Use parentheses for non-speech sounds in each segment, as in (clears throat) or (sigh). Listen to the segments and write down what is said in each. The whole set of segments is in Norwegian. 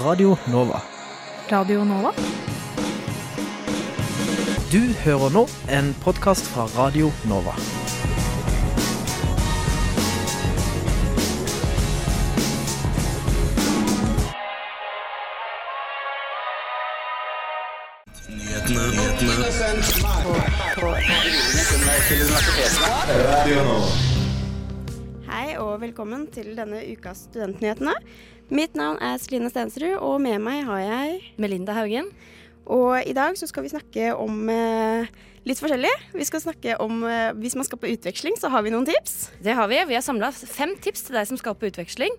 Radio Nova. Radio Nova? Du hører nå en podkast fra Radio Nova. Hei og velkommen til denne ukas Studentnyhetene. Mitt navn er Celine Stensrud, og med meg har jeg Melinda Haugen. Og i dag så skal vi snakke om eh, litt forskjellig. Vi skal snakke om eh, hvis man skal på utveksling, så har vi noen tips. Det har vi. Vi har samla fem tips til deg som skal på utveksling.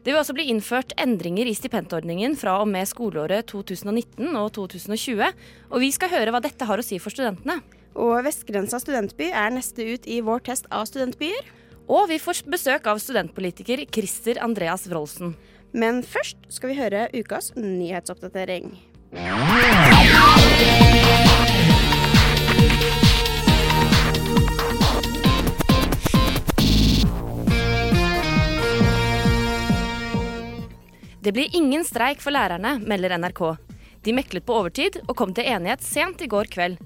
Det vil også bli innført endringer i stipendordningen fra og med skoleåret 2019 og 2020. Og vi skal høre hva dette har å si for studentene. Og Vestgrensa studentby er neste ut i vår test av studentbyer. Og vi får besøk av studentpolitiker Christer Andreas Wroldsen. Men først skal vi høre ukas nyhetsoppdatering. Det blir ingen streik for lærerne, melder NRK. De meklet på overtid og kom til enighet sent i går kveld.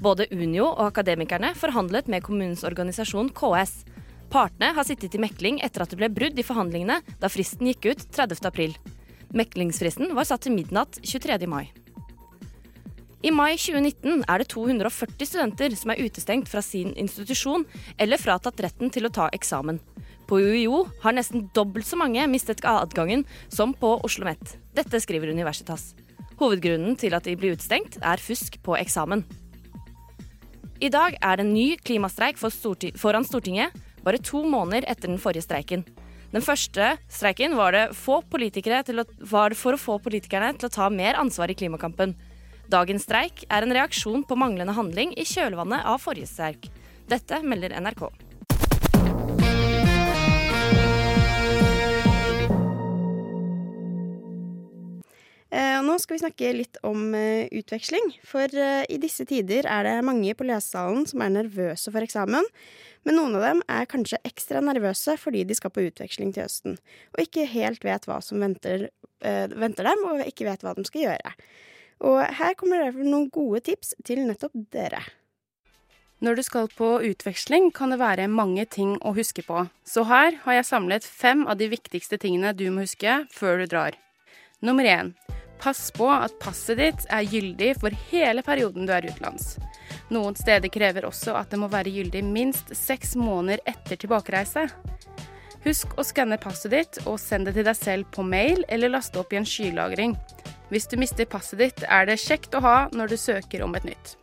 Både Unio og Akademikerne forhandlet med kommunens organisasjon KS. Partene har sittet i mekling etter at det ble brudd i forhandlingene da fristen gikk ut 30. april. Meklingsfristen var satt til midnatt 23. mai. I mai 2019 er det 240 studenter som er utestengt fra sin institusjon eller fratatt retten til å ta eksamen. På UiO har nesten dobbelt så mange mistet adgangen som på Oslo OsloMet. Dette skriver Universitas. Hovedgrunnen til at de blir utestengt, er fusk på eksamen. I dag er det en ny klimastreik foran Stortinget, bare to måneder etter den forrige streiken. Den første streiken var det, å, var for å få politikerne til å ta mer ansvar i klimakampen. Dagens streik er en reaksjon på manglende handling i kjølvannet av forrige streik. Dette melder NRK. Eh, nå skal vi snakke litt om eh, utveksling. For eh, i disse tider er det mange på lesesalen som er nervøse for eksamen. Men noen av dem er kanskje ekstra nervøse fordi de skal på utveksling til høsten, og ikke helt vet hva som venter, øh, venter dem, og ikke vet hva de skal gjøre. Og her kommer derfor noen gode tips til nettopp dere. Når du skal på utveksling, kan det være mange ting å huske på. Så her har jeg samlet fem av de viktigste tingene du må huske før du drar. Nummer én Pass på at passet ditt er gyldig for hele perioden du er utenlands. Noen steder krever også at det må være gyldig minst seks måneder etter tilbakereise. Husk å skanne passet ditt og send det til deg selv på mail eller laste opp i en skylagring. Hvis du mister passet ditt, er det kjekt å ha når du søker om et nytt.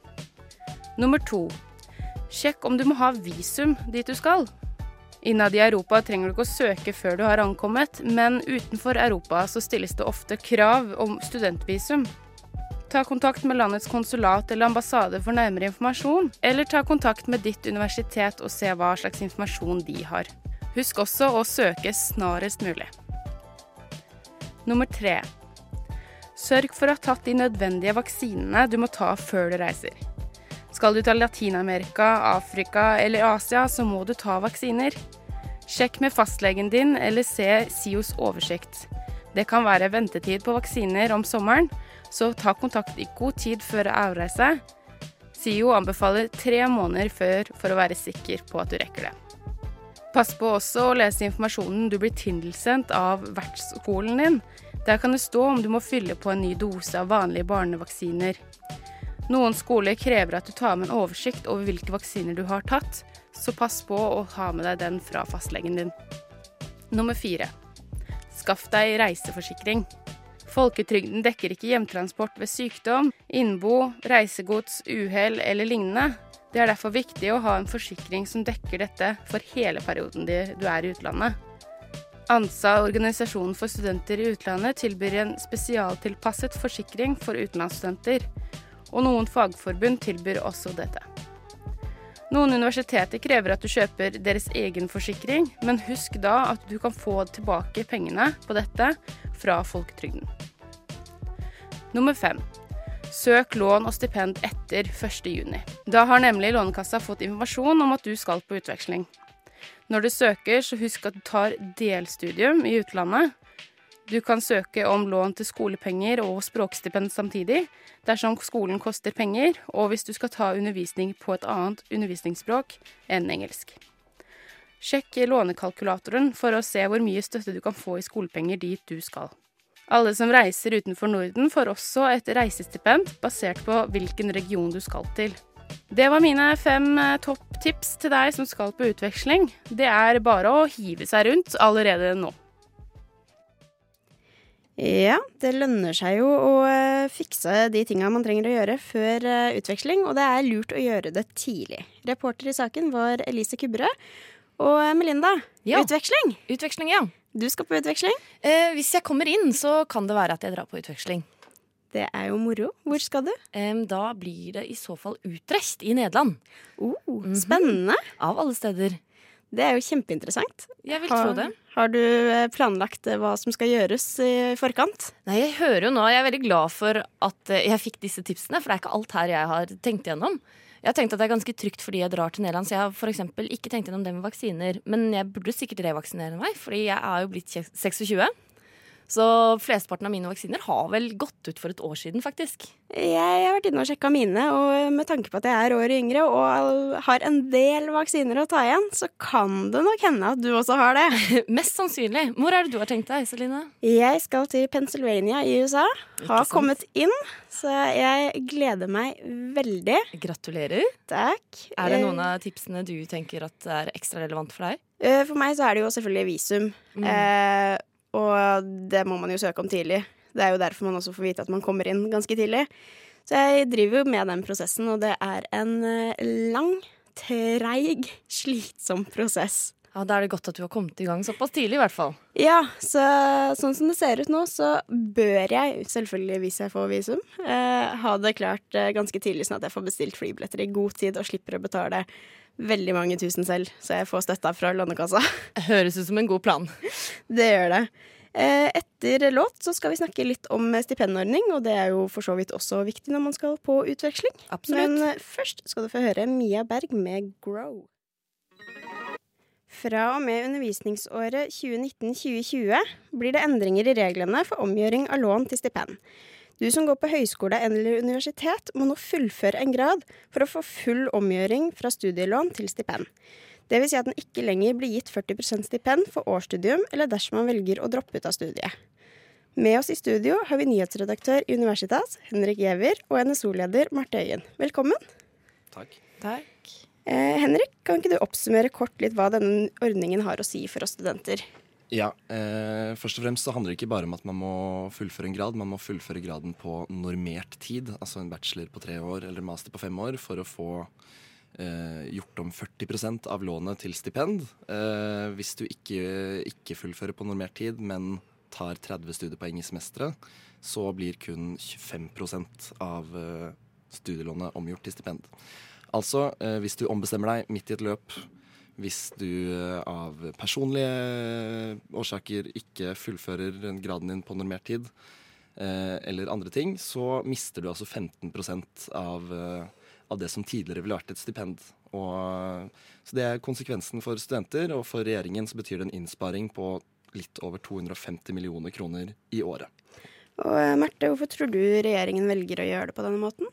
Nummer to. Sjekk om du må ha visum dit du skal. Innad i Europa trenger du ikke å søke før du har ankommet, men utenfor Europa så stilles det ofte krav om studentvisum. Ta kontakt med landets konsulat eller ambassade for nærmere informasjon, eller ta kontakt med ditt universitet og se hva slags informasjon de har. Husk også å søke snarest mulig. Nummer tre. Sørg for å ha tatt de nødvendige vaksinene du må ta før du reiser. Skal du til Latin-Amerika, Afrika eller Asia, så må du ta vaksiner. Sjekk med fastlegen din eller se SIOs oversikt. Det kan være ventetid på vaksiner om sommeren, så ta kontakt i god tid før avreise. SIO anbefaler tre måneder før for å være sikker på at du rekker det. Pass på også å lese informasjonen du blir tilsendt av vertsskolen din. Der kan det stå om du må fylle på en ny dose av vanlige barnevaksiner. Noen skoler krever at du tar med en oversikt over hvilke vaksiner du har tatt, så pass på å ha med deg den fra fastlegen din. Nummer fire. Skaff deg reiseforsikring. Folketrygden dekker ikke hjemtransport ved sykdom, innbo, reisegods, uhell eller lignende. Det er derfor viktig å ha en forsikring som dekker dette for hele perioden du er i utlandet. ANSA, Organisasjonen for studenter i utlandet, tilbyr en spesialtilpasset forsikring for utenlandsstudenter. Og noen fagforbund tilbyr også dette. Noen universiteter krever at du kjøper deres egen forsikring, men husk da at du kan få tilbake pengene på dette fra folketrygden. Nummer fem. Søk lån og stipend etter 1.6. Da har nemlig Lånekassa fått informasjon om at du skal på utveksling. Når du søker, så husk at du tar delstudium i utlandet. Du kan søke om lån til skolepenger og språkstipend samtidig, dersom skolen koster penger, og hvis du skal ta undervisning på et annet undervisningsspråk enn engelsk. Sjekk lånekalkulatoren for å se hvor mye støtte du kan få i skolepenger dit du skal. Alle som reiser utenfor Norden, får også et reisestipend basert på hvilken region du skal til. Det var mine fem eh, topptips til deg som skal på utveksling. Det er bare å hive seg rundt allerede nå. Ja, det lønner seg jo å eh, fikse de tinga man trenger å gjøre før eh, utveksling, og det er lurt å gjøre det tidlig. Reporter i saken var Elise Kubberød. Og eh, Melinda, Ja. utveksling! Utveksling, ja. Du skal på utveksling. Eh, hvis jeg kommer inn, så kan det være at jeg drar på utveksling. Det er jo moro. Hvor skal du? Eh, da blir det i så fall Utrecht i Nederland. Oh, Spennende. Av alle steder. Det er jo kjempeinteressant. Jeg vil tro det. har du eh, planlagt eh, hva som skal gjøres i forkant? Nei, jeg hører jo nå, jeg er veldig glad for at eh, jeg fikk disse tipsene, for det er ikke alt her jeg har tenkt igjennom. Jeg har tenkt at det er ganske trygt fordi jeg drar til Nederland, så jeg har for ikke tenkt gjennom det med vaksiner. Men jeg burde sikkert revaksinere meg, fordi jeg er jo blitt 26. Så flesteparten av mine vaksiner har vel gått ut for et år siden, faktisk. Jeg har vært inne og sjekka mine, og med tanke på at jeg er året yngre og har en del vaksiner å ta igjen, så kan det nok hende at du også har det. (laughs) Mest sannsynlig. Hvor er det du har tenkt deg, Celine? Jeg skal til Pennsylvania i USA. Har kommet inn, så jeg gleder meg veldig. Gratulerer. Takk. Er det noen av tipsene du tenker at er ekstra relevant for deg? Eh, For meg så er det jo selvfølgelig visum. Mm. Eh, og det må man jo søke om tidlig. Det er jo derfor man også får vite at man kommer inn ganske tidlig. Så jeg driver jo med den prosessen, og det er en eh, lang, treig, slitsom prosess. Ja, Da er det godt at du har kommet i gang såpass tidlig, i hvert fall. Ja, så sånn som det ser ut nå, så bør jeg, selvfølgelig hvis jeg får visum, eh, ha det klart eh, ganske tidlig, sånn at jeg får bestilt flybilletter i god tid og slipper å betale veldig mange tusen selv, så jeg får støtta fra Lånekassa. (laughs) Høres ut som en god plan. Det gjør det. Eh, Etter låt så skal vi snakke litt om stipendordning, og det er jo for så vidt også viktig når man skal på utveksling. Absolutt. Men eh, først skal du få høre Mia Berg med Grow. Fra og med undervisningsåret 2019-2020 blir det endringer i reglene for omgjøring av lån til stipend. Du som går på høyskole eller universitet, må nå fullføre en grad for å få full omgjøring fra studielån til stipend. Det vil si at den ikke lenger blir gitt 40% stipend for årsstudium, eller dersom man velger å droppe ut av studiet. Med oss i studio har vi nyhetsredaktør i Universitas, Henrik Giæver, og NSO-leder Marte Øyen. Velkommen. Takk. Takk. Eh, Henrik, kan ikke du oppsummere kort litt hva denne ordningen har å si for oss studenter? Ja, eh, Først og fremst så handler det ikke bare om at man må fullføre en grad. Man må fullføre graden på normert tid, altså en bachelor på tre år eller master på fem år, for å få eh, gjort om 40% av lånet til stipend. Eh, hvis du ikke, ikke fullfører på normert tid, men tar 30 studiepoeng i semesteret, så blir kun 25 av eh, studielånet omgjort til stipend. Altså, eh, hvis du ombestemmer deg midt i et løp, hvis du eh, av personlige årsaker ikke fullfører graden din på normert tid, eh, eller andre ting, så mister du altså 15 av, eh, av det som tidligere ville vært et stipend. Og, så det er konsekvensen for studenter, og for regjeringen så betyr det en innsparing på litt over 250 millioner kroner i året. Og eh, Marte, hvorfor tror du regjeringen velger å gjøre det på denne måten?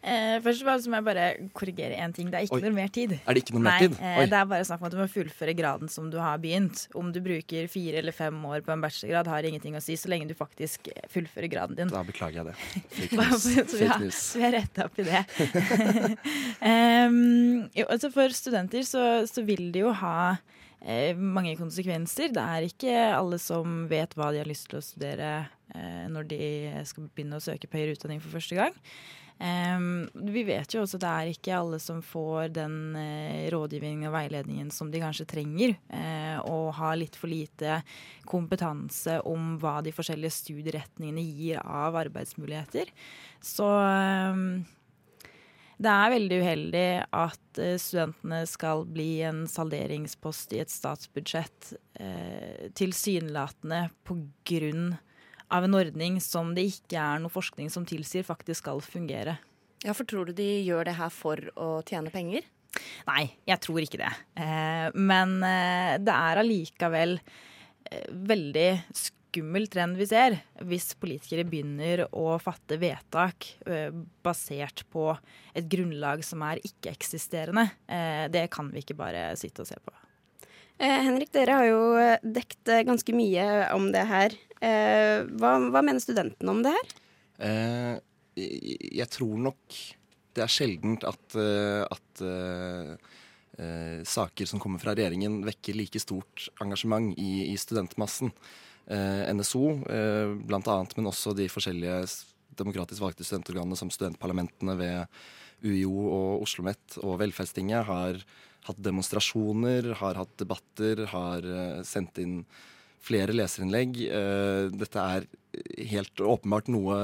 Eh, først og fremst må jeg bare korrigere én ting. Det er ikke Oi. normert tid. Er det ikke Nei, normert tid? eh, det er bare snakk om at du må fullføre graden som du har begynt. Om du bruker fire eller fem år på en bachelorgrad, har ingenting å si så lenge du faktisk fullfører graden din. Da beklager jeg det. (laughs) Fake news. så vi har-. Vi har retta opp i det. (laughs) Em, jo, altså for studenter så, så vil det jo ha eh, mange konsekvenser. Det er ikke alle som vet hva de har lyst til å studere eh, når de skal begynne å søke på høyere utdanning for første gang. Em, vi vet jo også at det er ikke alle som får den uh, rådgivningen og veiledningen som de kanskje trenger, uh, og har litt for lite kompetanse om hva de forskjellige studieretningene gir av arbeidsmuligheter. Så um, det er veldig uheldig at eh, studentene skal bli en salderingspost i et statsbudsjett eh, tilsynelatende på grunn av en ordning som det ikke er noe forskning som tilsier faktisk skal fungere. Ja, for tror du de gjør det her for å tjene penger? Nei, jeg tror ikke det. Eh, men eh, det er allikevel eh, veldig skummel trend vi ser hvis politikere begynner å fatte vedtak basert på et grunnlag som er ikke-eksisterende. Det kan vi ikke bare sitte og se på. Eh, Henrik, dere har jo dekt ganske mye om det her. Eh, hva, hva, mener studentene om det her? Eh, jeg tror nok det er sjeldent at, at eh, saker som kommer fra regjeringen, vekker like stort engasjement i, i studentmassen. Eh, NSO eh, bl.a., men også de forskjellige demokratisk valgte studentorganene som studentparlamentene ved UiO og Oslo OsloMet og Velferdstinget har hatt demonstrasjoner, har hatt debatter, har sendt inn flere leserinnlegg. Uh, dette er helt åpenbart noe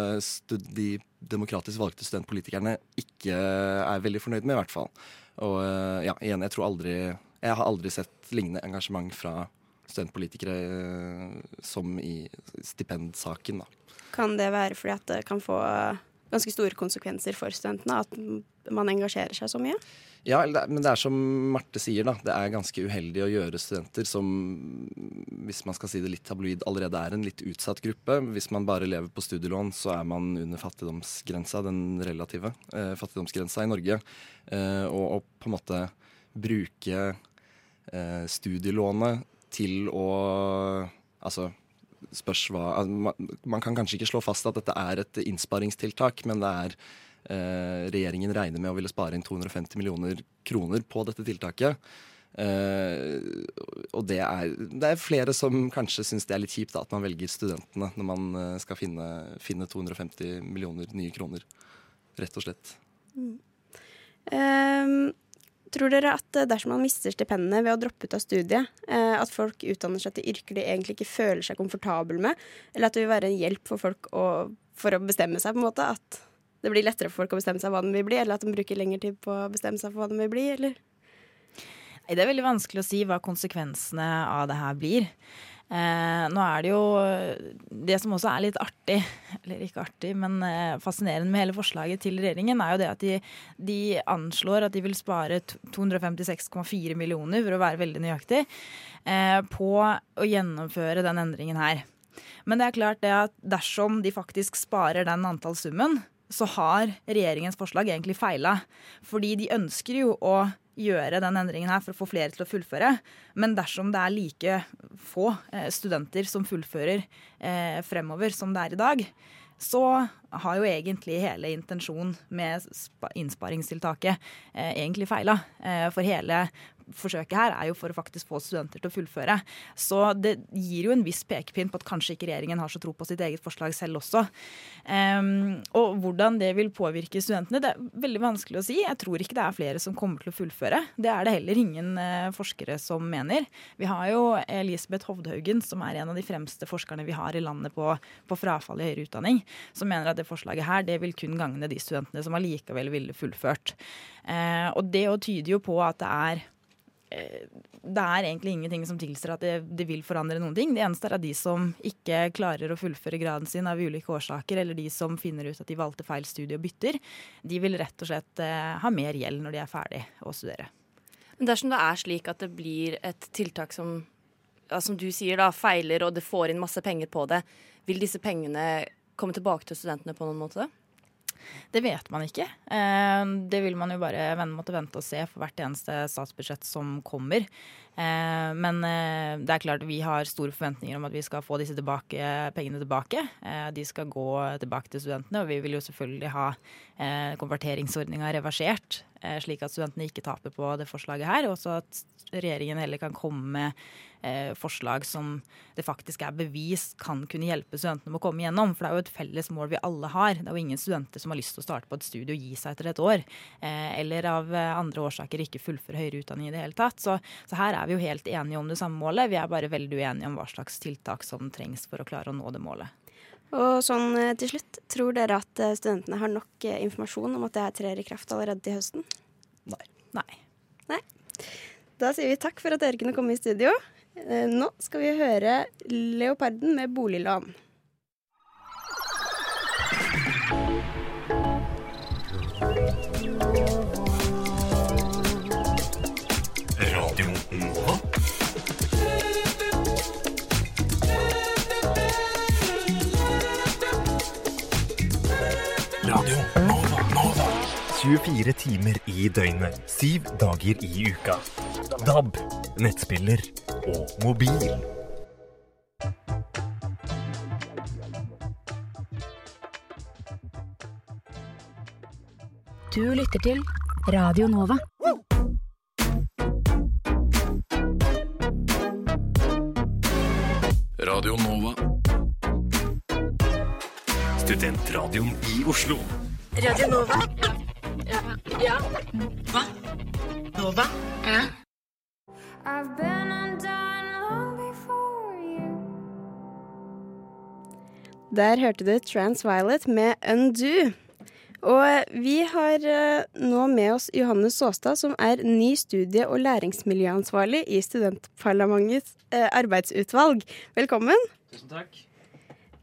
de demokratisk valgte studentpolitikerne ikke er veldig fornøyd med, i hvert fall. Og uh, ja, igjen, jeg tror aldri Jeg har aldri sett lignende engasjement fra studentpolitikere som i stipendsaken, da. Kan det være fordi at det kan få ganske store konsekvenser for studentene at man engasjerer seg så mye? Ja, men det er som Marte sier, da. Det er ganske uheldig å gjøre studenter som, hvis man skal si det litt tabloid, allerede er en litt utsatt gruppe. Hvis man bare lever på studielån, så er man under fattigdomsgrensa, den relative eh, fattigdomsgrensa i Norge. Eh, og og, på en måte bruke eh, studielånet til å Altså spørs hva man, man kan kanskje ikke slå fast at dette er et innsparingstiltak, men det er Eh, regjeringen regner med å ville spare inn 250 millioner kroner på dette tiltaket. Eh, og det er, det er, flere som kanskje syns det er litt kjipt da, at man velger studentene når man uh, skal finne, finne, 250 millioner nye kroner. Rett og slett. Mm. Uh, tror dere at dersom man mister stipendene ved å droppe ut av studiet, at folk utdanner seg til yrker de egentlig ikke føler seg komfortable med, eller at det vil være en hjelp for folk å, for å bestemme seg, på en måte? At det blir lettere for folk å bestemme seg hva de vil bli, eller at de bruker lengre tid på å bestemme seg for hva de vil bli, eller? Det er veldig vanskelig å si hva konsekvensene av det her blir. Eh, nå er det jo Det som også er litt artig, (laughs) eller ikke artig, men eh, fascinerende med hele forslaget til regjeringen, er jo det at de, de anslår at de vil spare 256,4 millioner, for å være veldig nøyaktig, eh, på å gjennomføre den endringen her. Men det er klart det at dersom de faktisk sparer den antallssummen, så har regjeringens forslag egentlig feila. Fordi de ønsker jo å gjøre den endringen her for å få flere til å fullføre. Men dersom det er like få eh, studenter som fullfører eh, fremover som det er i dag, så har jo egentlig hele intensjonen med innsparingstiltaket eh, egentlig feila. For hele forsøket her er jo for å faktisk få studenter til å fullføre. Så det gir jo en viss pekepinn på at kanskje ikke regjeringen har så tro på sitt eget forslag selv også. Um, og hvordan det vil påvirke studentene, det er veldig vanskelig å si. Jeg tror ikke det er flere som kommer til å fullføre. Det er det heller ingen uh, forskere som mener. Vi har jo Elisabeth Hovdhaugen, som er en av de fremste forskerne vi har i landet på, på frafall i høyere utdanning, som mener at det forslaget her det vil kun gagne de studentene som allikevel ville fullført. Uh, og det tyder jo på at det er det er egentlig ingenting som tilsier at det, det, vil forandre noen ting. Det eneste er at de som ikke klarer å fullføre graden sin av ulike årsaker, eller de som finner ut at de valgte feil studie og bytter, de vil rett og slett eh, ha mer gjeld når de er ferdig å studere. Men dersom det er slik at det blir et tiltak som, ja, som du sier, da, feiler, og det får inn masse penger på det, vil disse pengene komme tilbake til studentene på noen måte? Det vet man ikke. Eh, det vil man jo bare måtte vente og se for hvert eneste statsbudsjett som kommer. Eh, men eh, det er klart vi har store forventninger om at vi skal få disse tilbake, pengene tilbake. De skal gå tilbake til studentene, og vi vil jo selvfølgelig ha konverteringsordninga reversert, slik at studentene ikke taper på det forslaget her. Og så at regjeringen heller kan komme med eh, forslag som det faktisk er bevist kan kunne hjelpe studentene med å komme igjennom. For det er jo et felles mål vi alle har. Det er jo ingen studenter som har lyst til å starte på et studie og gi seg etter et år. Eh, eller av eh, andre årsaker ikke fullføre høyere utdanning i det hele tatt. Så, så, her er vi jo helt enige om det samme målet. Vi er bare veldig uenige om hva slags tiltak som trengs for å klare å nå det målet. Og sånn eh, til slutt, tror dere at eh, studentene har nok informasjon om at det her trer i kraft allerede til høsten? Nei. Nei. Nei. Da sier vi takk for at dere kunne komme i studio. Eh, nå skal vi høre Leoparden med boliglån. 24 timer i døgnet, syv dager i uka. DAB, nettspiller og mobil. Du lytter til Radio Nova. Radio Nova. Studentradioen i Oslo. Radio Nova. Ja. ja. Hva? Nova? Ja. Der hørte du Transviolet med Undo. Og vi har eh, nå med oss Johannes Saastad, som er ny studie- og læringsmiljøansvarlig i Studentparlamentets eh, arbeidsutvalg. Velkommen. Tusen takk.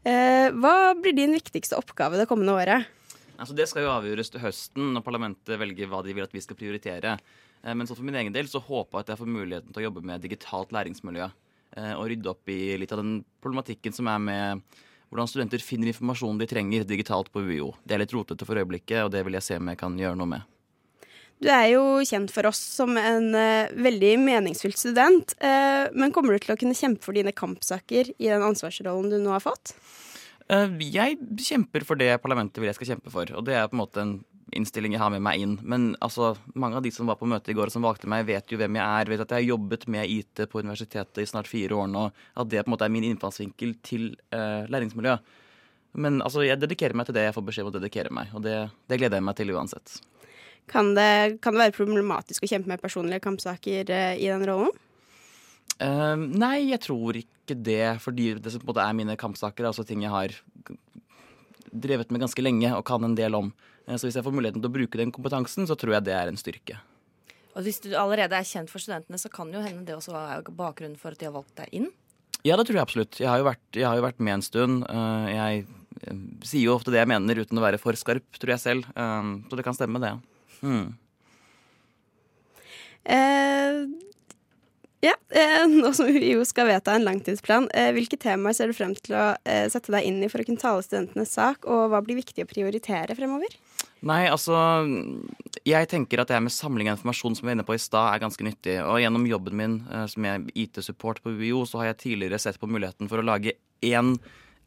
Eh, hva blir din viktigste oppgave det kommende året? Altså, det skal jo avgjøres til høsten når parlamentet velger hva de vil at vi skal prioritere. Eh, men så for min egen del så håper jeg at jeg får muligheten til å jobbe med digitalt læringsmiljø. eh, Og rydde opp i litt av den problematikken som er med hvordan studenter finner informasjonen de trenger digitalt på UiO. Det er litt rotete for øyeblikket, og det vil jeg se om jeg kan gjøre noe med. Du er jo kjent for oss som en uh, veldig meningsfylt student. Uh, men kommer du til å kunne kjempe for dine kampsaker i den ansvarsrollen du nå har fått? Eh, Jeg kjemper for det parlamentet vil jeg skal kjempe for, og det er på en måte en innstilling jeg har med meg inn. Men altså, mange av de som var på møtet i går og som valgte meg, vet jo hvem jeg er, vet at jeg har jobbet med IT på universitetet i snart fire år nå, at det på en måte er min innfallsvinkel til uh, læringsmiljø. Men altså, jeg dedikerer meg til det jeg får beskjed om å dedikere meg, og det, det gleder jeg meg til uansett. Kan det, kan det være problematisk å kjempe med personlige kampsaker uh, i den rollen? Eh, nei, jeg tror ikke det, fordi det som på en måte er mine kampsaker, er altså ting jeg har drevet med ganske lenge og kan en del om. Uh, Så hvis jeg får muligheten til å bruke den kompetansen, så tror jeg det er en styrke. Og hvis du allerede er kjent for studentene, så kan jo hende det også er bakgrunnen for at de har valgt deg inn. Ja, det tror jeg absolutt. Jeg har jo vært, jeg har jo vært med en stund. Uh, Jeg jeg sier jo ofte det jeg mener uten å være for skarp, tror jeg selv. Eh, Så det kan stemme, det. Hmm. Eh, ja, eh, (laughs) nå som vi jo skal vedta en langtidsplan, eh, hvilke temaer ser du frem til å eh, sette deg inn i for å kunne tale studentenes sak, og hva blir viktig å prioritere fremover? Nei, altså Jeg tenker at det med samling av informasjon som vi var inne på i stad, er ganske nyttig. Og gjennom jobben min som er IT-support på UiO, så har jeg tidligere sett på muligheten for å lage én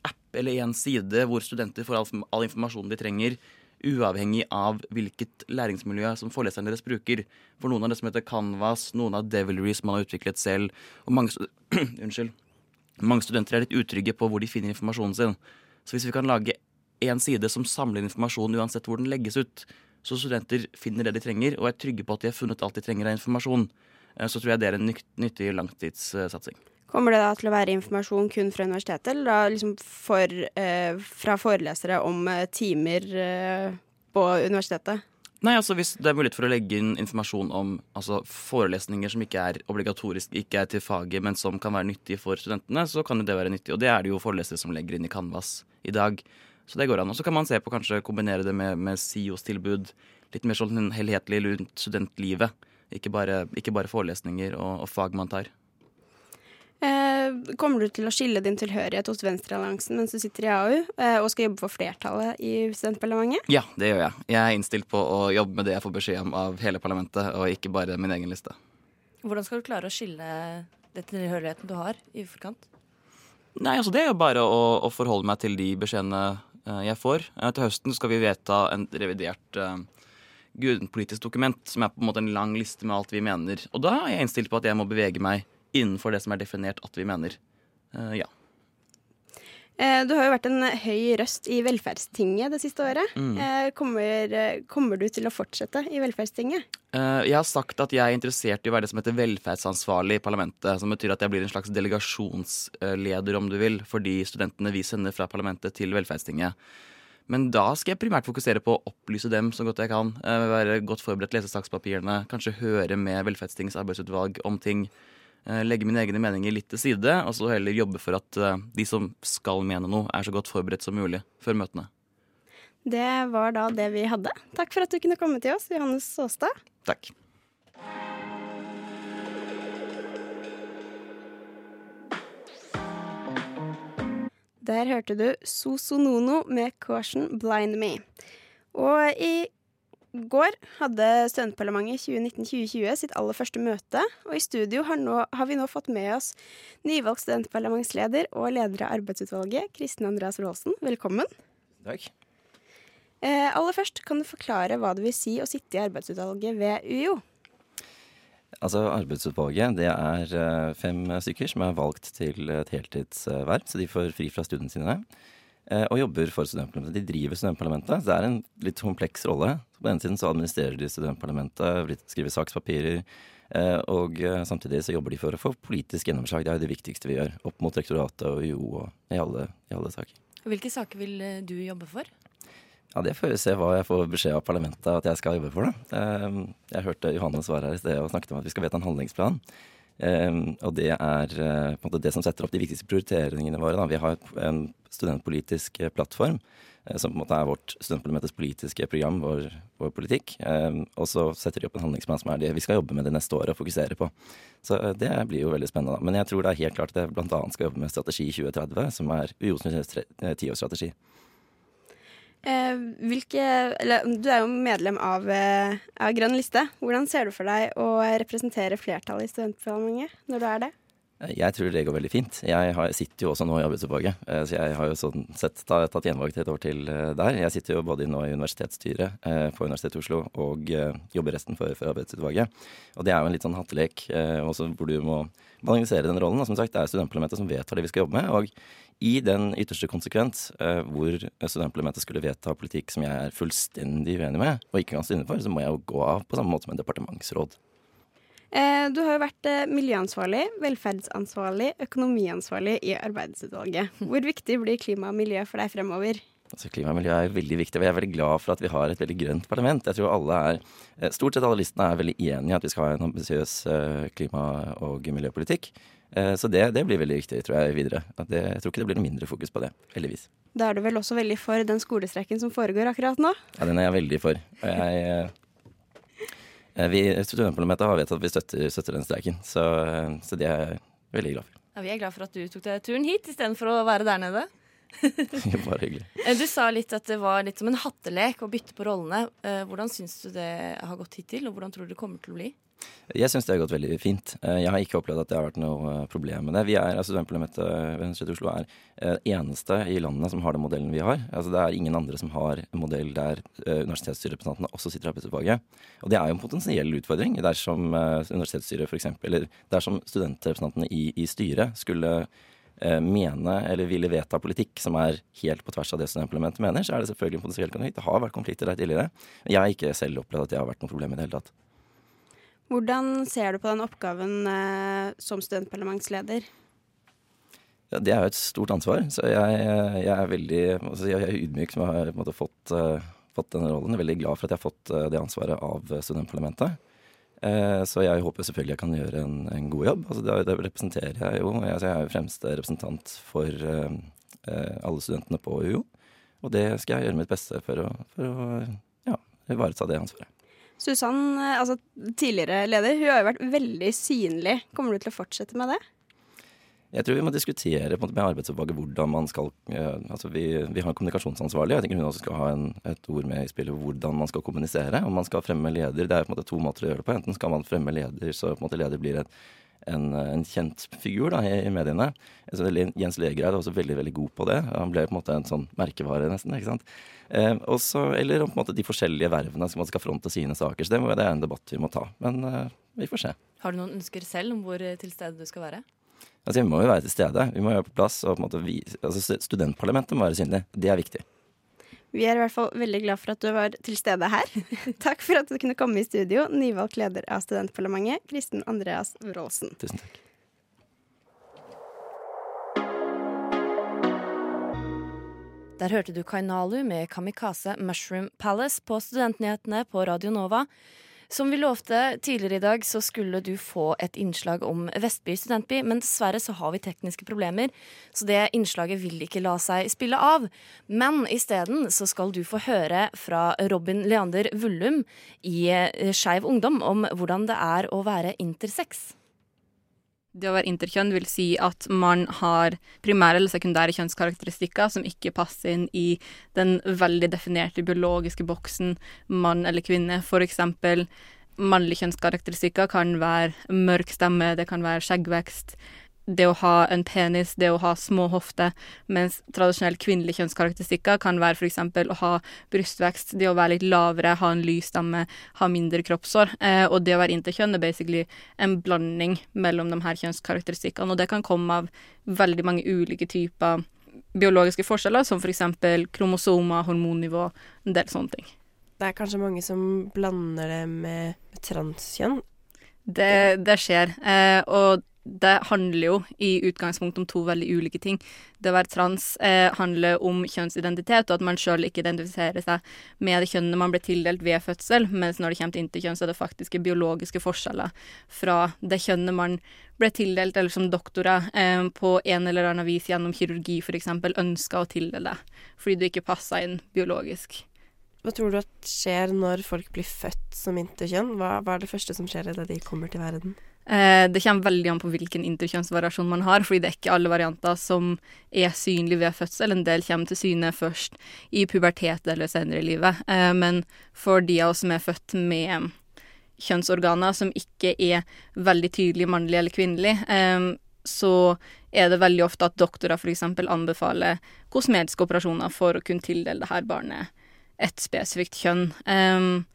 app eller én side hvor studenter får all, all informasjonen de trenger, uavhengig av hvilket læringsmiljø som foreleseren deres bruker. For noen av det som heter Canvas, noen av Devilry som man har utviklet selv, og mange, (clears throat) unnskyld, mange studenter er litt utrygge på hvor de finner informasjonen sin. Så hvis vi kan lage én side som samler informasjon uansett hvor den legges ut, så studenter finner det de trenger og er trygge på at de har funnet alt de trenger av informasjon, eh, så tror jeg det er en nyttig langtidssatsing. Kommer det da til å være informasjon kun fra universitetet, eller da liksom for, eh, fra forelesere om eh, timer eh, på universitetet? Nei, altså Hvis det er mulighet for å legge inn informasjon om altså, forelesninger som ikke er obligatorisk, ikke er til faget, men som kan være nyttige for studentene, så kan jo det være nyttig. Og det er det jo forelesere som legger inn i Canvas i dag. Så det går an. Og så kan man se på kanskje kombinere det med, med SIOs tilbud. Litt mer sånn helhetlig rundt studentlivet. Ikke bare, ikke bare forelesninger og, og fag man tar. Eh, kommer du til å skille din tilhørighet hos Venstrealliansen mens du sitter i AU, eh, og skal jobbe for flertallet i studentparlamentet? Ja, det gjør jeg. Jeg er innstilt på å jobbe med det jeg får beskjed om av hele parlamentet, og ikke bare min egen liste. Hvordan skal du klare å skille den tilhørigheten du har, i forkant? Nei, altså Det er jo bare å, å forholde meg til de beskjedene eh, jeg får. Til høsten skal vi vedta en revidert uh, politisk dokument, som er på en måte en lang liste med alt vi mener. Og da er jeg innstilt på at jeg må bevege meg innenfor det som er definert at vi mener. Uh, ja. Eh, du har jo vært en høy røst i Velferdstinget det siste året. Mm. Eh, kommer, kommer du til å fortsette i Velferdstinget? Jeg har sagt at jeg er interessert i å være det som heter velferdsansvarlig i parlamentet. Som betyr at jeg blir en slags delegasjonsleder, om du vil, for de studentene vi sender fra parlamentet til Velferdstinget. Men da skal jeg primært fokusere på å opplyse dem så godt jeg kan. Være godt forberedt, lese sakspapirene, kanskje høre med Velferdstingets arbeidsutvalg om ting. Eh, Legge mine egne meninger litt til side, og så heller jobbe for at eh, de som skal mene noe, er så godt forberedt som mulig før møtene. Det var da det vi hadde. Takk for at du kunne komme til oss, Johannes Saastad. Takk. Der hørte du Sosonono med Caution Blind Me. Og i går hadde Studentparlamentet 2019-2020 sitt aller første møte, og i studio har, nå, har vi nå fått med oss nyvalgt studentparlamentsleder og leder av arbeidsutvalget, Kristin Andreas Rolsen. Velkommen. Takk. Eh, aller først, kan du forklare hva det vil si å sitte i arbeidsutvalget ved UiO? Altså Arbeidsutvalget det er eh, fem stykker som er valgt til et heltidsverv, så de får fri fra studiene sine. Eh, Og jobber for studentparlamentet. De driver studentparlamentet. Det er en litt kompleks rolle. På den siden så administrerer de studentparlamentet, skriver sakspapirer. eh, Og eh, samtidig så jobber de for å få politisk gjennomslag. Det er jo det viktigste vi gjør. Opp mot rektoratet og UiO og i alle, i alle saker. Hvilke saker vil du jobbe for? Ja, Det får vi se hva jeg får beskjed av parlamentet at jeg skal jobbe for. da. Eh, Jeg hørte Johannes var her i sted og snakket om at vi skal vedta en handlingsplan. Eh, Og det er på en måte det som setter opp de viktigste prioriteringene våre. da. Vi har en studentpolitisk eh, plattform eh, som på en måte er vårt studentparlamentets politiske program, vår, vår politikk. Eh, Og så setter de opp en handlingsplan som er det vi skal jobbe med det neste året og fokusere på. Så det blir jo veldig spennende. Men jeg tror det er helt klart at jeg bl.a. skal jobbe med Strategi 2030, som er UiOs tiårsstrategi. Hvilke, eller, du er jo medlem av, av Grønn liste. Hvordan ser du for deg å representere flertallet i studentforhandlinger når du er det? Jeg tror det går veldig fint. Jeg sitter jo også nå i arbeidsutvalget, eh, så jeg har jo sånn sett tatt, tatt et år til eh, der. Jeg sitter jo både nå i universitetsstyret eh, på Universitetet i Oslo og eh, jobber resten for, for arbeidsutvalget. Og det er jo en litt sånn hattelek eh, også hvor du må balansere den rollen. Og som sagt, det er studentparlamentet som vedtar det vi skal jobbe med. og i den ytterste konsekvens, eh, hvor studentparlamentet skulle vedta politikk som jeg er fullstendig uenig med, og ikke kan stå inne for, så må jeg jo gå av på samme måte som en departementsråd. Eh, du har jo vært eh, miljøansvarlig, velferdsansvarlig, økonomiansvarlig i arbeidsutvalget. (laughs) Hvor viktig blir klima og miljø for deg fremover? Altså Klima og miljø er veldig viktig, og jeg er veldig glad for at vi har et veldig grønt parlament. Jeg tror alle er, eh, Stort sett alle listene er veldig enige i at vi skal ha en ambisiøs klima- og miljøpolitikk. Så det, det blir veldig viktig, tror jeg, videre. Det, jeg tror ikke det blir noe mindre fokus på det, heldigvis. Da er du vel også veldig for den skolestreiken som foregår akkurat nå? Ja, den er jeg veldig for. Og jeg, vi, Studentparlamentet har vedtatt at vi støtter, støtter den streiken, så, eh, så det er jeg veldig glad for. Ja, vi er glad for at du tok deg turen hit istedenfor å være der nede. (laughs) Bare hyggelig. Eh, Du sa litt at det var litt som en hattelek å bytte på rollene. Eh, Hvordan syns du det har gått hittil, og hvordan tror du det kommer til å bli? Jeg syns det har gått veldig fint. Eh, Jeg har ikke opplevd at det har vært noe eh, problem med det. Vi er, altså Studentparlamentet ved Universitetet i Oslo er eh, eneste i landet som har den modellen vi har. Altså Det er ingen andre som har en modell der eh, universitetsstyrerepresentantene også sitter i arbeidsutvalget. Og det er jo en potensiell utfordring dersom eh, universitetsstyret f.eks. eller dersom studentrepresentantene i, i styret skulle eh, mene eller ville vedta politikk som er helt på tvers av det studentparlamentet mener, så er det selvfølgelig en potensiell konflikt. Det har vært konflikter der tidligere. Jeg har ikke selv opplevd at det har vært noe problem i det hele tatt. Hvordan ser du på den oppgaven eh, som studentparlamentsleder? Ja, det er jo et stort ansvar, så jeg, jeg er veldig altså jeg er ydmyk som har måte fått, uh, fått denne rollen. Jeg er veldig glad for at jeg har fått uh, det ansvaret av studentparlamentet. Uh, så jeg håper selvfølgelig jeg kan gjøre en, en god jobb. Altså, det, det representerer jeg jo. Jeg, altså, jeg er jo fremste representant for eh, eh, alle studentene på UiO. Og det skal jeg gjøre mitt beste for å, for å ja, ivareta det ansvaret. Susann, eh, altså tidligere leder, hun har jo vært veldig synlig. Kommer du til å fortsette med det? Jeg tror vi må diskutere måte, med arbeidsoppdraget hvordan man skal eh, altså vi, vi har en kommunikasjonsansvarlig. Jeg tenker hun også skal ha en, et ord med i spillet hvordan man skal kommunisere. Om man skal fremme leder. Det er på en måte to måter å gjøre det på. Enten skal man fremme leder så på en måte leder blir et, en, en kjent figur da, i, i mediene. Så Jens Legereid er også veldig veldig god på det. Han ble på en måte en sånn merkevare, nesten. ikke sant? Eh, også, eller om på en måte de forskjellige vervene som man skal fronte sine saker. Så det, må, det er en debatt vi må ta. Men eh, vi får se. Har du noen ønsker selv om hvor eh, til stede du skal være? Altså, Vi må jo være til stede. Vi må være på plass. og på en måte vi, altså Studentparlamentet må være synlig. Det er viktig. Vi er i hvert fall veldig glad for at du var til stede her. (laughs) Takk for at du kunne komme i studio, nyvalgt leder av Studentparlamentet, Kristen Andreas Wroldsen. Tusen takk. Der hørte du Kainalu med Kamikaze Mushroom Palace på Studentnyhetene på Radio Nova. Som vi lovte tidligere i dag, så skulle du få et innslag om Vestby studentby, men dessverre så har vi tekniske problemer, så det innslaget vil ikke la seg spille av. Men isteden så skal du få høre fra Robin Leander Vullum i Skeiv Ungdom om hvordan det er å være intersex. Det å være interkjønn vil si at man har primære eller sekundære kjønnskarakteristikker som ikke passer inn i den veldig definerte biologiske boksen mann eller kvinne. For eksempel mannlige kjønnskarakteristikker kan være mørk stemme, det kan være skjeggvekst, det å ha en penis, det å ha små hofter, mens tradisjonelle kvinnelige kjønnskarakteristikker kan være f.eks. å ha brystvekst, det å være litt lavere, ha en lys stamme, ha mindre kroppshår. Eh, og det å være interkjønn er basically en blanding mellom de her kjønnskarakteristikkene, og det kan komme av veldig mange ulike typer biologiske forskjeller, som f.eks. For kromosomer, hormonnivå, en del sånne ting. Det er kanskje mange som blander det med, med transkjønn? Det, det skjer, eh, og det handler jo i utgangspunktet om to veldig ulike ting. Det å være trans eh, handler om kjønnsidentitet, og at man sjøl ikke identifiserer seg med det kjønnet man ble tildelt ved fødsel, mens når det kommer til interkjønn, så er det faktiske biologiske forskjeller fra det kjønnet man ble tildelt, eller som doktorer eh, på en eller annen vis gjennom kirurgi f.eks. ønska å tildele deg, fordi du ikke passa inn biologisk. Hva tror du at skjer når folk blir født som interkjønn? Hva, hva er det første som skjer idet de kommer til verden? Eh, det kommer veldig an på hvilken interkjønnsvariasjon man har, fordi det er ikke alle varianter som er synlige ved fødsel. En del kommer til syne først i pubertet eller senere i livet. Eh, men for de av oss som er født med kjønnsorganer som ikke er veldig tydelig mannlig eller kvinnelig, eh, så er det veldig ofte at doktorer f.eks. anbefaler kosmetiske operasjoner for å kunne tildele det her barnet et spesifikt kjønn. Um,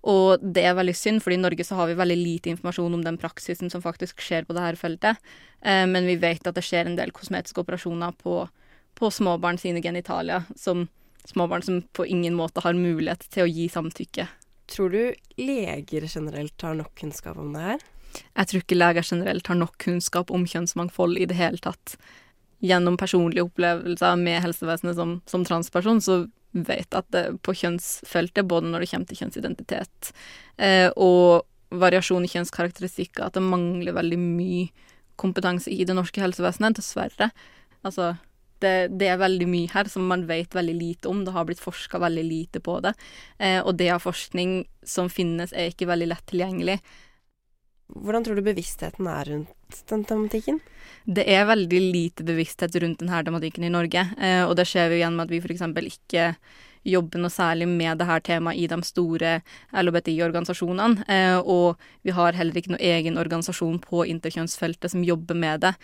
og det er veldig synd, for i Norge så har vi veldig lite informasjon om den praksisen som faktisk skjer på dette feltet. Eh, men vi vet at det skjer en del kosmetiske operasjoner på, på småbarn sine genitalier, som småbarn som på ingen måte har mulighet til å gi samtykke. Tror du leger generelt har nok kunnskap om det her? Jeg tror ikke leger generelt har nok kunnskap om kjønnsmangfold i det hele tatt. Gjennom personlige opplevelser med helsevesenet som, som transperson, så vet at det på kjønnsfeltet, både når det kommer til kjønnsidentitet eh, og variasjon i kjønnskarakteristikker, at det mangler veldig mye kompetanse i det norske helsevesenet, dessverre. Altså, det, det, er veldig mye her som man vet veldig lite om. Det har blitt forska veldig lite på det. Eh, og det av forskning som finnes, er ikke veldig lett tilgjengelig. Hvordan tror du bevisstheten er rundt den tematikken? Det er veldig lite bevissthet rundt denne tematikken i Norge, eh, og det skjer jo igjen med at vi f.eks. ikke jobber noe særlig med dette temaet i de store LHBTI-organisasjonene. Eh, og vi har heller ikke noen egen organisasjon på interkjønnsfeltet som jobber med det.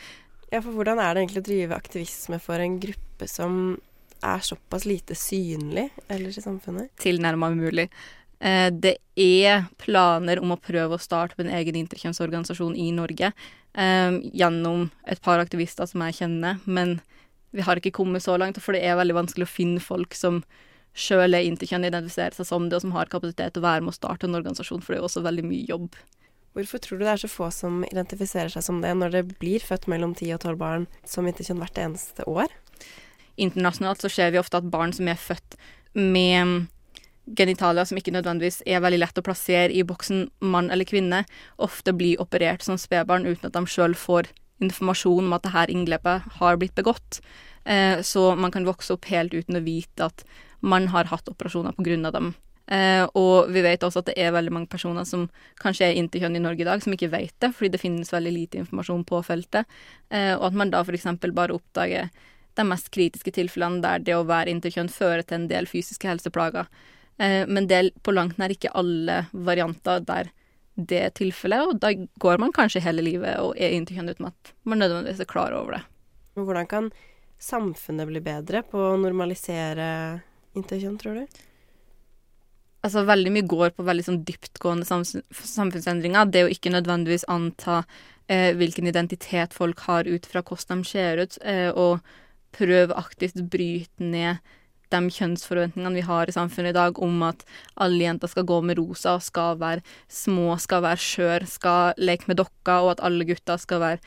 Ja, for hvordan er det egentlig å drive aktivisme for en gruppe som er såpass lite synlig ellers i samfunnet? Tilnærma umulig. Eh, det er planer om å prøve å starte med en egen interkjønnsorganisasjon i Norge eh, gjennom et par aktivister som jeg kjenner, men vi har ikke kommet så langt, for det er veldig vanskelig å finne folk som sjøl er interkjønn, identifiserer seg som det, og som har kapasitet til å være med å starte en organisasjon, for det er jo også veldig mye jobb. Hvorfor tror du det er så få som identifiserer seg som det, når det blir født mellom 10 og 12 barn som interkjønn hvert eneste år? Internasjonalt så ser vi ofte at barn som er født med genitalia som ikke nødvendigvis er veldig lett å plassere i boksen mann eller kvinne, ofte blir operert som spedbarn uten at de sjøl får informasjon om at dette inngrepet har blitt begått. Eh, så man kan vokse opp helt uten å vite at man har hatt operasjoner av dem. Eh, og vi vet også at det er veldig mange personer som kanskje er interkjønn i Norge i dag, som ikke vet det, fordi det finnes veldig lite informasjon på feltet. Eh, og at man da f.eks. bare oppdager de mest kritiske tilfellene der det å være interkjønn fører til en del fysiske helseplager. Eh, men det er på langt nær ikke alle varianter der det er tilfellet, og da går man kanskje hele livet og er interkjønn uten at man nødvendigvis er klar over det. Men hvordan kan samfunnet bli bedre på å normalisere interkjønn, tror du? Altså, veldig mye går på veldig sånn dyptgående samfunnsendringer. Det å ikke nødvendigvis anta eh, hvilken identitet folk har ut fra hvordan de ser ut, eh, og prøve aktivt bryte ned de kjønnsforventningene vi har i samfunnet i dag om at alle jenter skal gå med rosa, skal være små, skal være skjør, skal leke med dokker, og at alle gutter skal være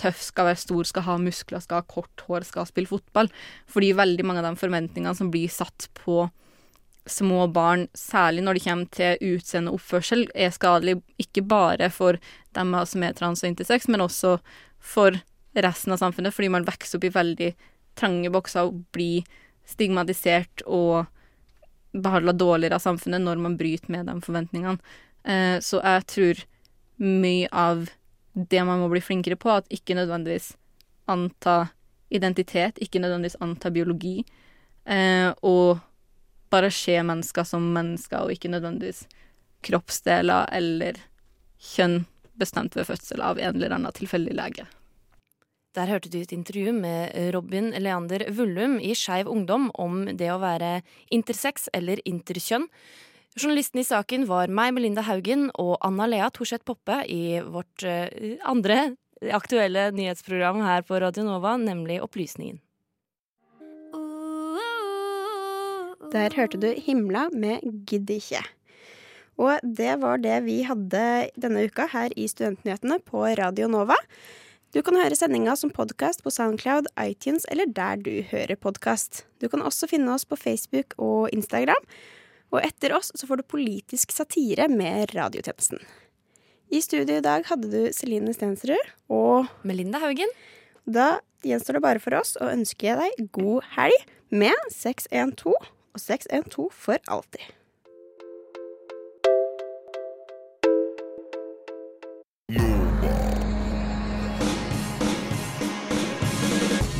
tøff, skal være stor, skal ha muskler, skal ha kort hår, skal spille fotball. Fordi veldig mange av de forventningene som blir satt på små barn, særlig når det kommer til utseende og oppførsel, er skadelig ikke bare for dem som er trans og intersex, men også for resten av samfunnet, fordi man vokser opp i veldig trange bokser og blir stigmatisert og behandla dårligere av samfunnet når man bryter med de forventningene. Eh, så jeg tror mye av det man må bli flinkere på. At ikke nødvendigvis anta identitet, ikke nødvendigvis anta biologi. Eh, og bare se mennesker som mennesker, og ikke nødvendigvis kroppsdeler eller kjønn bestemt ved fødsel av en eller annen tilfeldig lege. Der hørte du et intervju med Robin Leander Vullum i Skeiv Ungdom om det å være intersex eller interkjønn. Journalisten i saken var meg, Melinda Haugen, og Anna Lea Thorseth Poppe i vårt eh, andre aktuelle nyhetsprogram her på Radio Nova, nemlig Opplysningen. Der hørte du Himla med Gidd ikke. Og det var det vi hadde denne uka her i Studentnyhetene på Radio Nova. Du kan høre sendinga som podkast på Soundcloud, iTunes eller der du hører podkast. Du kan også finne oss på Facebook og Instagram. Og etter oss så får du politisk satire med radiotjenesten. I studio i dag hadde du Celine Stensrud og Melinda Haugen. Da gjenstår det bare for oss å ønske deg god helg med 612 og 612 for alltid.